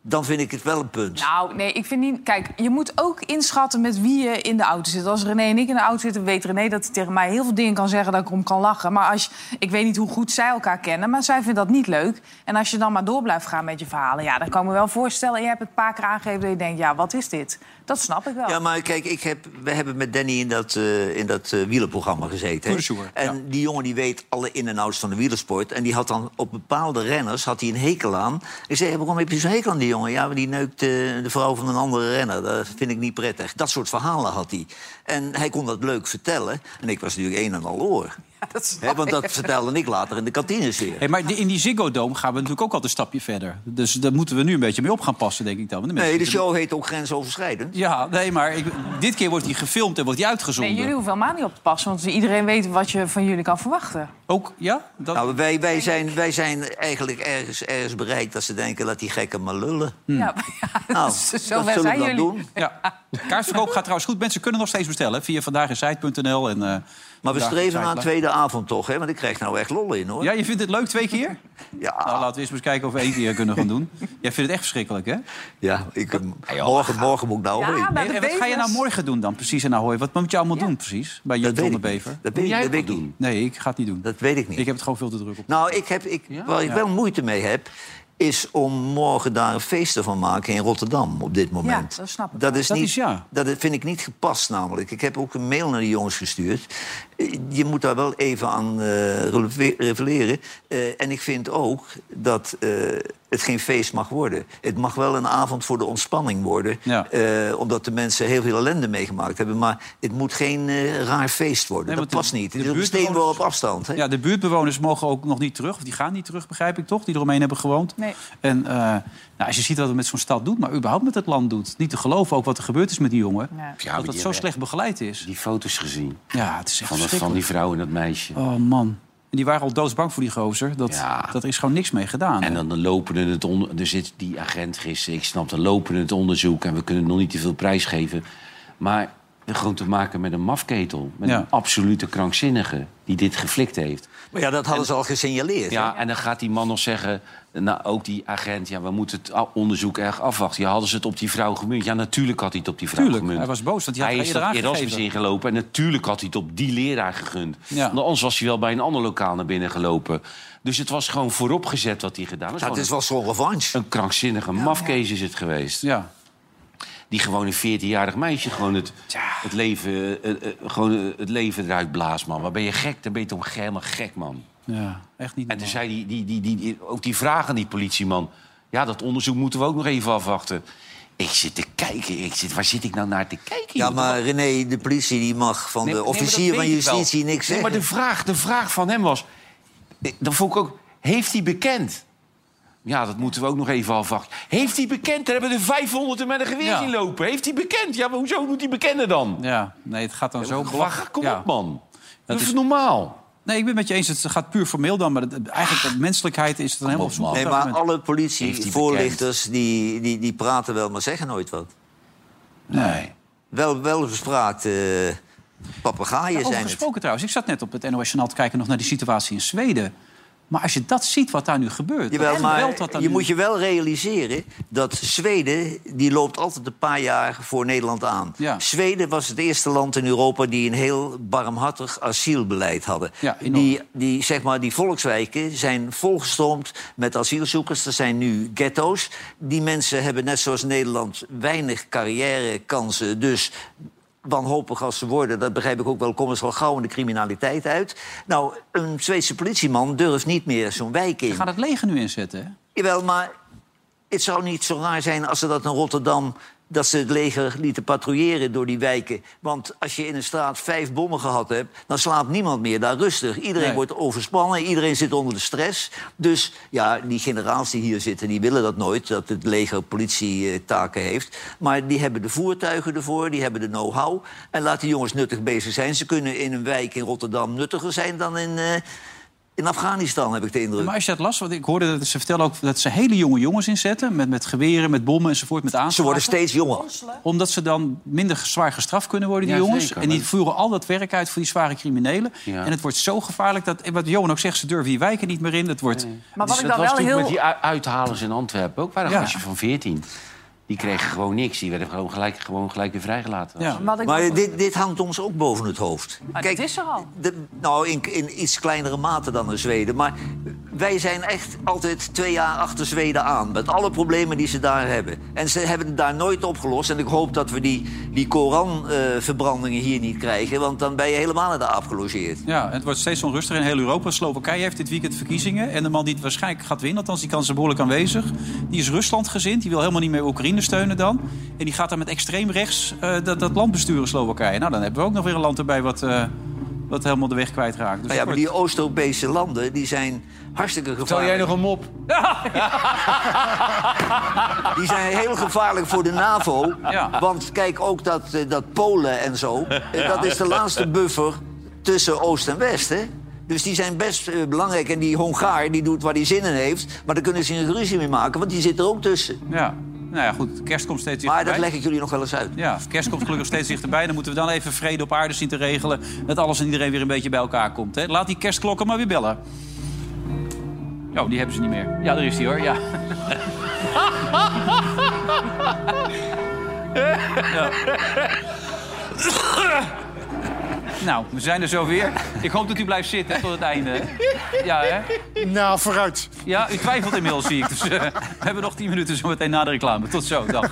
dan vind ik het wel een punt. Nou, nee, ik vind niet... Kijk, je moet ook inschatten met wie je in de auto zit. Als René en ik in de auto zitten, weet René dat hij tegen mij heel veel dingen kan zeggen... dat ik om kan lachen. Maar als, ik weet niet hoe goed zij elkaar kennen, maar zij vindt dat niet leuk. En als je dan maar door blijft gaan met je verhalen... ja, dan kan ik me wel voorstellen... je hebt het een paar keer aangegeven dat je denkt... ja, wat is dit? Dat snap ik wel. Ja, maar kijk, ik heb, we hebben met Danny in dat, eh in dat wielerprogramma gezeten. Hè. En ja. die jongen die weet alle in- en outs van de wielersport. En die had dan op bepaalde renners had hij een hekel aan. Ik zei, waarom heb je zo'n hekel aan die jongen? Ja, maar die neukt eh, de vrouw van een andere renner. Dat vind ik niet prettig. Dat soort verhalen had hij. En hij kon dat leuk vertellen. En ik was natuurlijk een en al oor. dat want dat vertelde ik later in de kantines weer. Hey, maar in die Ziggo Dome gaan we natuurlijk ook al een stapje verder. Dus daar moeten we nu een beetje mee op gaan passen, denk ik dan. Want de Nee, de show heet ook grensoverschrijdend. Ja, nee, maar ik, dit keer wordt die gefilmd en wordt die uitgezonden. Nee, jullie hoeven helemaal niet op te passen. Want iedereen weet wat je van jullie kan verwachten. Ook, ja? Dat... Nou, wij, wij, zijn, wij zijn eigenlijk ergens, ergens bereikt dat ze denken... laat die gekken maar lullen. Ja, maar ja, Nou, zo dat zullen zijn we dan jullie. doen. Ja. Kaartverkoop gaat trouwens goed. Mensen kunnen nog steeds bestellen via vandaaginsite.nl. En, eh, Maar we streven naar een tweede avond toch, hè? Want ik krijg nou echt lol in, hoor. Ja, je vindt het leuk twee keer? Ja, Nou, laten we eens eens kijken of we één keer kunnen gaan doen. Jij vindt het echt verschrikkelijk, hè? ja ik, morgen, morgen moet ik nou Ja, heen. maar- En, de en wat ga je nou morgen doen dan precies in Ahoy? Wat moet je allemaal doen precies bij de ik niet. Bever? Dat weet, ik- dat weet ik niet. Nee, ik ga het niet doen. Dat weet ik niet. Ik heb het gewoon veel te druk op. Nou, ik heb, ik, waar ik wel moeite mee heb... is om morgen daar een feest van maken in Rotterdam op dit moment. dat snap ik Dat is Dat niet, is ja. Dat vind ik niet gepast namelijk. Ik heb ook een mail naar de jongens gestuurd. Eh, Je moet daar wel even aan eh, releve- reveleren. Eh, en ik vind ook dat eh, het geen feest mag worden. Het mag wel een avond voor de ontspanning worden. Ja. eh, omdat de mensen heel veel ellende meegemaakt hebben. Maar het moet geen eh, raar feest worden. Nee, dat de- past niet. de Het is een buurtbewoners- steenworp op afstand. Hè? Ja, de buurtbewoners mogen ook nog niet terug. Of die gaan niet terug, begrijp ik toch? Die eromheen hebben gewoond. Nee. En eh, nou, als je ziet wat het met zo'n stad doet, maar überhaupt met het land doet. Niet te geloven ook wat er gebeurd is met die jongen. Ja. Ja, dat die zo slecht begeleid is. Die foto's gezien Ja, het is echt van, de- van die vrouw en dat meisje. Oh man. En die waren al doodsbang voor die gozer. Dat, Ja. dat er is gewoon niks mee gedaan. En dan, dan lopen we het onder... Er zit die agent gisteren, ik snap, dan lopen het onderzoek... en we kunnen nog niet te veel prijs geven. Maar gewoon te maken met een mafketel. Met Ja. een absolute krankzinnige die dit geflikt heeft. Maar ja, dat hadden ze al gesignaleerd. hè? Ja, en dan gaat die man nog zeggen... Nou, ook die agent, ja, we moeten het onderzoek erg afwachten. Ja, hadden ze het op die vrouw gemunt? Ja, natuurlijk had hij het op die vrouw Tuurlijk, gemunt. hij was boos, want hij had hij is eerder dat Erasmus ingelopen en natuurlijk had hij het op die leraar gegund. Ja. Want Anders was hij wel bij een ander lokaal naar binnen gelopen. Dus het was gewoon vooropgezet wat hij gedaan heeft. Ja, het is wel zo'n revanche. Een krankzinnige mafkees is het geweest. Ja. Die gewoon een 14-jarig meisje gewoon het, het, leven, eh, eh, gewoon eh, het leven eruit blaast, man. Waar ben je gek? Dan ben je toch helemaal gek, man. ja, echt niet En toen zei die, die, die, die, ook die vraag aan die politieman... ja, dat onderzoek moeten we ook nog even afwachten. Ik zit te kijken. Ik zit, waar zit ik nou naar te kijken? Ja, maar René, de politie die mag van Nee, de nee, officier van justitie niks Nee, zeggen. maar de vraag, de vraag van hem was... Dan vond ik ook... Heeft hij bekend? Ja, dat moeten we ook nog even afwachten. Heeft hij bekend? Er hebben er 500 er met een geweer Ja. zien lopen. Heeft hij bekend? Ja, maar hoezo moet hij bekennen dan? Ja, nee, het gaat dan zo... Wacht, kom Ja. op, man. Dat is- is normaal. Nee, ik ben het met je eens. Het gaat puur formeel dan. Maar het- eigenlijk, de menselijkheid is het dan helemaal op zoek. Nee, maar alle politievoorlichters die, die, die praten wel, maar zeggen nooit wat. Nee. Wel, wel bespraakt, eh papegaaien zijn het. gesproken trouwens. Ik zat net op het NOS Journaal te kijken nog naar die situatie in Zweden. Maar als je dat ziet wat daar nu gebeurt... Jawel, dat maar je nu- moet je wel realiseren dat Zweden... die loopt altijd een paar jaar voor Nederland aan. Ja. Zweden was het eerste land in Europa... die een heel barmhartig asielbeleid hadden. Ja, die, die, zeg maar, die volkswijken zijn volgestroomd met asielzoekers. Er zijn nu ghetto's. Die mensen hebben net zoals Nederland weinig carrièrekansen. Dus wanhopig als ze worden, dat begrijp ik ook wel, komen ze al gauw in de criminaliteit uit. Nou, een Zweedse politieman durft niet meer zo'n wijk in. Ze gaan het leger nu inzetten, hè? Jawel, maar het zou niet zo raar zijn als ze dat in Rotterdam... dat ze het leger lieten patrouilleren door die wijken. Want als je in een straat vijf bommen gehad hebt... dan slaapt niemand meer daar rustig. Iedereen Nee. wordt overspannen, iedereen zit onder de stress. Dus ja, die generaals die hier zitten, die willen dat nooit... dat het leger politietaken heeft. Maar die hebben de voertuigen ervoor, die hebben de know-how. En laat die jongens nuttig bezig zijn. Ze kunnen in een wijk in Rotterdam nuttiger zijn dan in... eh, in Afghanistan heb ik de indruk. Maar als je dat las, want ik hoorde dat ze vertellen ook dat ze hele jonge jongens inzetten. Met, met geweren, met bommen enzovoort, met aanslagen. Ze worden steeds jonger. Omdat ze dan minder zwaar gestraft kunnen worden, die Ja, jongens. zeker, en die voeren al dat werk uit voor die zware criminelen. Ja. En het wordt zo gevaarlijk dat, wat Johan ook zegt, ze durven die wijken niet meer in. Het wordt, Maar wat Dus ik dat dan was wel toen heel... met die uithalers in Antwerpen ook. Waren een Ja. gastje van 14. Die kregen gewoon niks. Die werden gewoon gelijk, gewoon gelijk weer vrijgelaten. Ja. Maar dit, dit hangt ons ook boven het hoofd. Maar dit is er al. de- nou, in, in iets kleinere mate dan in Zweden. Maar wij zijn echt altijd twee jaar achter Zweden aan. Met alle problemen die ze daar hebben. En ze hebben het daar nooit opgelost. En ik hoop dat we die, die Koran-verbrandingen hier niet krijgen. Want dan ben je helemaal in de aap gelogeerd. Ja, het wordt steeds onrustiger in heel Europa. Slowakije heeft dit weekend verkiezingen. En de man die het waarschijnlijk gaat winnen, althans die kans is behoorlijk aanwezig... die is Rusland gezind. Die wil helemaal niet meer Oekraïne steunen dan. En die gaat dan met extreem rechts eh, dat, dat land besturen, Slowakije. Nou, dan hebben we ook nog weer een land erbij wat, eh, wat helemaal de weg kwijtraakt. Dus Nou ja, maar die Oost-Europese landen die zijn hartstikke Tel gevaarlijk. jij nog een mop? Die zijn heel gevaarlijk voor de NAVO. Ja. Want kijk ook dat, eh, dat Polen en zo. eh, Dat is de laatste buffer tussen Oost en West. Hè? Dus die zijn best eh, belangrijk. En die Hongaar die doet waar hij zin in heeft. Maar daar kunnen ze een ruzie mee maken, want die zit er ook tussen. Ja, nou ja, goed. Kerst komt steeds Maar dichterbij. dat leg ik jullie nog wel eens uit. Ja, kerst komt gelukkig steeds dichterbij. Dan moeten we dan even vrede op aarde zien te regelen. Dat alles en iedereen weer een beetje bij elkaar komt. Hè? Laat die kerstklokken maar weer bellen. Oh, die hebben ze niet meer. Ja, daar is die hoor. Ja. Ja. Nou, we zijn er zo weer. Ik hoop dat u blijft zitten tot het einde. Ja, hè? Nou, vooruit. Ja, u twijfelt inmiddels, zie ik. Dus eh, we hebben nog 10 minuten zo meteen na de reclame. Tot zo, dag.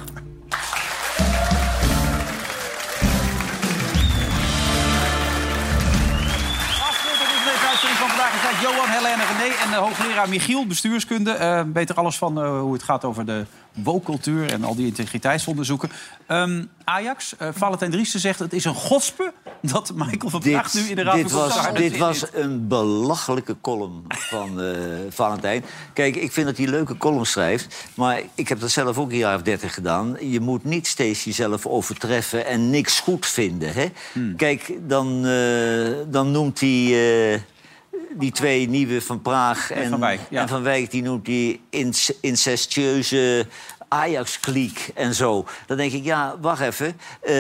Helene, René en de hoogleraar Michiel, bestuurskunde. Eh weet er alles van eh, hoe het gaat over de wookcultuur en al die integriteitsonderzoeken. Ehm, Ajax, eh Valentijn Driessen zegt het is een godspe dat Michael van Praag nu in de Raad dit was, dit was een belachelijke column van Valentijn. Kijk, ik vind dat hij leuke column schrijft. Maar ik heb dat zelf ook een jaar of dertig gedaan. Je moet niet steeds jezelf overtreffen en niks goed vinden. Hè? Hmm. Kijk, dan, dan noemt hij... die twee nieuwe van Praag en Van Wijk, ja. en Van Wijk, die noemt die inc- incestueuze Ajax-kliek en zo. Dan denk ik, ja, wacht even. Eh,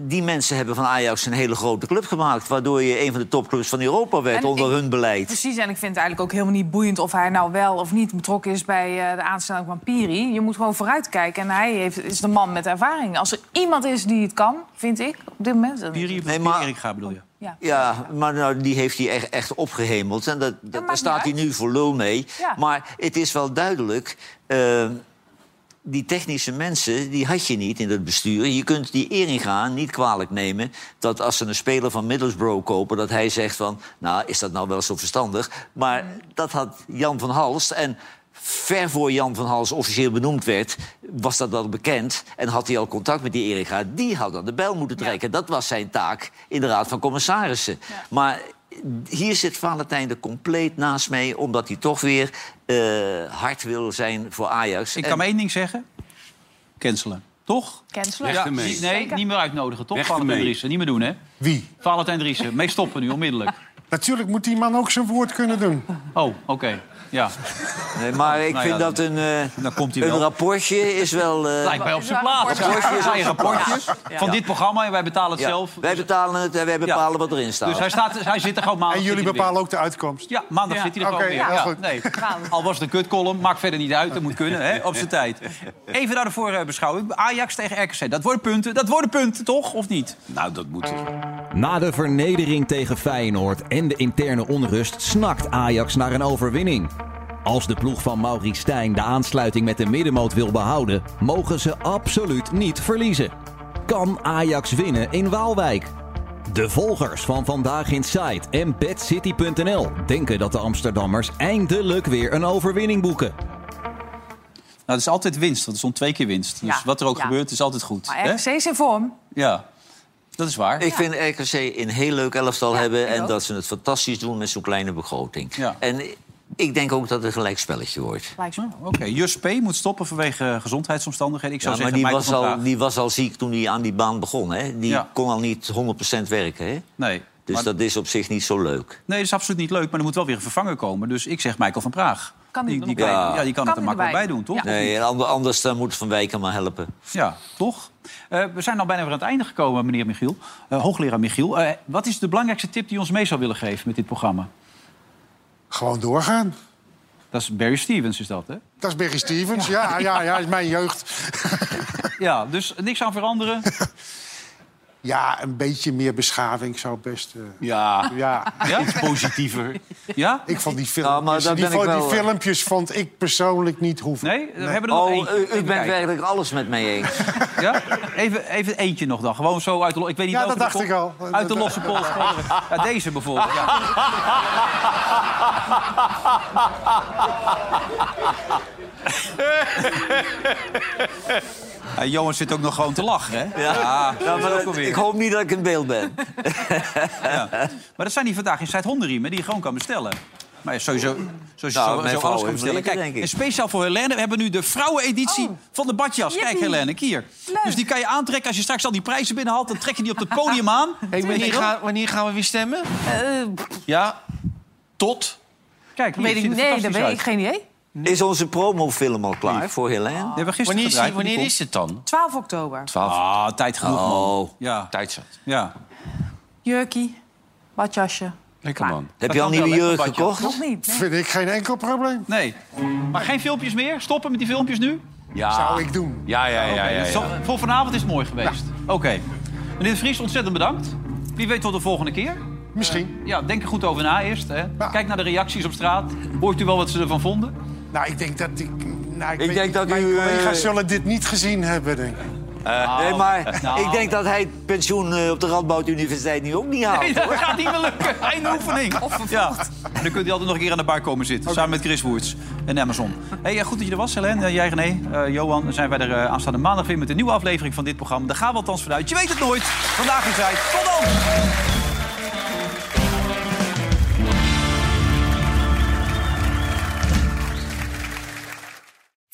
die mensen hebben van Ajax een hele grote club gemaakt... waardoor je een van de topclubs van Europa werd En onder ik- hun beleid. Precies, en ik vind het eigenlijk ook helemaal niet boeiend... of hij nou wel of niet betrokken is bij eh, de aanstelling van Piri. Je moet gewoon vooruitkijken. En hij heeft, is de man met ervaring. Als er iemand is die het kan, vind ik, op dit moment... dan- Piri, Nee, maar- Erik gaat bedoel je? Ja. Ja, maar nou, die heeft hij echt, echt opgehemeld. En dat, dat, daar staat hij nu voor lul mee. Ja. Maar het is wel duidelijk... eh, die technische mensen, die had je niet in het bestuur. Je kunt die Eringa niet kwalijk nemen... dat als ze een speler van Middlesbrough kopen... dat hij zegt van, nou, is dat nou wel zo verstandig? Maar dat had Jan van Halst... en ver voor Jan van Hals officieel benoemd werd... was dat al bekend en had hij al contact met die Eringa. Die had aan de bel moeten trekken. Dat was zijn taak in de Raad van Commissarissen. Maar hier zit Valentijn er compleet naast mee... omdat hij toch weer eh, hard wil zijn voor Ajax. Ik En- kan maar één ding zeggen. Cancelen. Toch? Cancelen. Ja, nee, niet meer uitnodigen, toch? Weg Valentijn. Driessen. Niet meer doen, hè? Wie? Valentijn Driessen. Mee stoppen nu, onmiddellijk. Natuurlijk moet die man ook zijn woord kunnen doen. Oh, oké. Ja, Nee, maar ik Nou ja, vind dat een, eh, dan komt hij een wel. rapportje is wel... eh, Lijkt mij op zijn plaats. rapportjes. Ja, rapportjes van dit programma en wij betalen het ja, zelf. Wij betalen het en wij bepalen wat erin staat. Dus hij, staat, hij zit er gewoon maandag. En jullie bepalen ook de uitkomst. Ja, maandag Ja. zit hij er Oké, gewoon weer. goed. nee. Al was het een kutcolumn, maakt verder niet uit. Dat moet kunnen, hè, op zijn tijd. Even naar de voorbeschouwing. Ajax tegen RKC. Dat worden punten. Dat worden punten, toch? Of niet? Nou, dat moet er. Na de vernedering tegen Feyenoord en de interne onrust snakt Ajax naar een overwinning. Als de ploeg van Maurice Stijn de aansluiting met de middenmoot wil behouden, mogen ze absoluut niet verliezen. Kan Ajax winnen in Waalwijk? De volgers van Vandaag in Sight en BadCity.nl denken dat de Amsterdammers eindelijk weer een overwinning boeken. Nou, het is altijd winst, want er stond twee keer winst. Dus Ja, wat er ook ja. gebeurt, is altijd goed. Maar hè? RKC is in vorm. Ja, dat is waar. Ik vind RKC een heel leuk elftal hebben... en ook. dat ze het fantastisch doen met zo'n kleine begroting. Ja. En ik denk ook dat het een gelijk spelletje wordt. Oké, Jus P. moet stoppen vanwege eh, gezondheidsomstandigheden. Ik zou Ja, maar zeggen, die was, al, die was al ziek toen hij aan die baan begon. Hè? Die Ja. kon al niet 100% werken. Hè? Nee, Dus maar- dat is op zich niet zo leuk. nee, dat is absoluut niet leuk. Maar er moet wel weer een vervanger komen. Dus ik zeg Michael van Praag. Kan die die, kan, bij? ja, die kan, Kan het er makkelijk bij doen, toch? Ja. Nee, anders dan moet Van Wijk hem maar helpen. Ja, toch? Eh, we zijn al bijna weer aan het einde gekomen, meneer Michiel. Eh, hoogleraar Michiel. Eh, wat is de belangrijkste tip die je ons mee zou willen geven met dit programma? Gewoon doorgaan. Dat is Barry Stevens, is dat, hè? Dat is Berry Stevens. Ja, ja, ja, is mijn jeugd. Ja, dus niks aan veranderen. Ja, een beetje meer beschaving zou best... eh, Ja, ja. Ja? iets positiever. Ja? Ik vond die Nou, filmpjes, daar die, wel, eh, filmpjes vond ik persoonlijk niet hoeven. Nee? We hebben er nog Oh, eentje. u, u Even bent kijken. werkelijk alles met mij eens. Ja? Even, even eentje nog dan. Gewoon zo uit de... Ik weet niet Ja, dat dacht ik al. Uit de losse pols. Ja, deze bijvoorbeeld. Ja. Ja, Johan zit ook nog gewoon te lachen, hè? Ja, Ja, dat is maar ook alweer. ik hoop niet dat ik in beeld ben. Ja. Maar dat zijn die vandaag in Zuid hondenriemen die je gewoon kan bestellen. Maar ja, sowieso, zoals je Nou, zo, zo alles kan bestellen. Kijk, denk ik. en speciaal voor Helene, we hebben nu de vrouweneditie Oh. van de badjas. Kijk Jippie. Helene, hier. Dus die kan je aantrekken als je straks al die prijzen binnenhaalt. Dan trek je die op het podium aan. Hey, wanneer, gaan, wanneer gaan we weer stemmen? Eh, Ja, tot? Kijk, hier, weet ik, nee, dat weet ik geen idee. Is onze promofilm al klaar voor Helene? Gisteren Wanneer, is, die- gedraaid, wanneer die is het dan? 12 oktober. 12 Ah, tijd genoeg, man. Oh, Ja, tijd zat. ja. Jurkie, badjasje. Lekker man. heb Dat je al kan wel, nieuwe hè, jurk een badje. gekocht? Nog niet. nee. Vind ik geen enkel probleem. Nee. Maar geen filmpjes meer? Stoppen met die filmpjes nu? Ja. Zou ik doen. Ja, ja, ja. ja, ja. Dus zo- Voor vanavond is het mooi geweest. Oké. Meneer de Vries, ontzettend bedankt. Wie weet tot de volgende keer. Misschien. Ja, denk er goed over na eerst. Hè. Ja. Kijk naar de reacties op straat. Hoort u wel wat ze ervan vonden? Nou, ik denk dat ik... Nou, ik, Ik weet denk dat mijn u, eh, collega's zullen dit niet gezien hebben, denk ik. nee, maar nou. ik denk dat hij het pensioen eh, op de Radboud Universiteit nu ook niet haalt. Nee, dat gaat niet meer lukken. Eén oefening. Ja. En dan kunt u altijd nog een keer aan de bar komen zitten. Samen met Chris Woerts en Amazon. Hey, eh, goed dat je er was, Helene. Eh, Jij, René, eh, Johan. Dan zijn wij er eh, aanstaande maandag weer met een nieuwe aflevering van dit programma. Daar gaan we althans vanuit. Je weet het nooit. Vandaag is hij. Tot dan.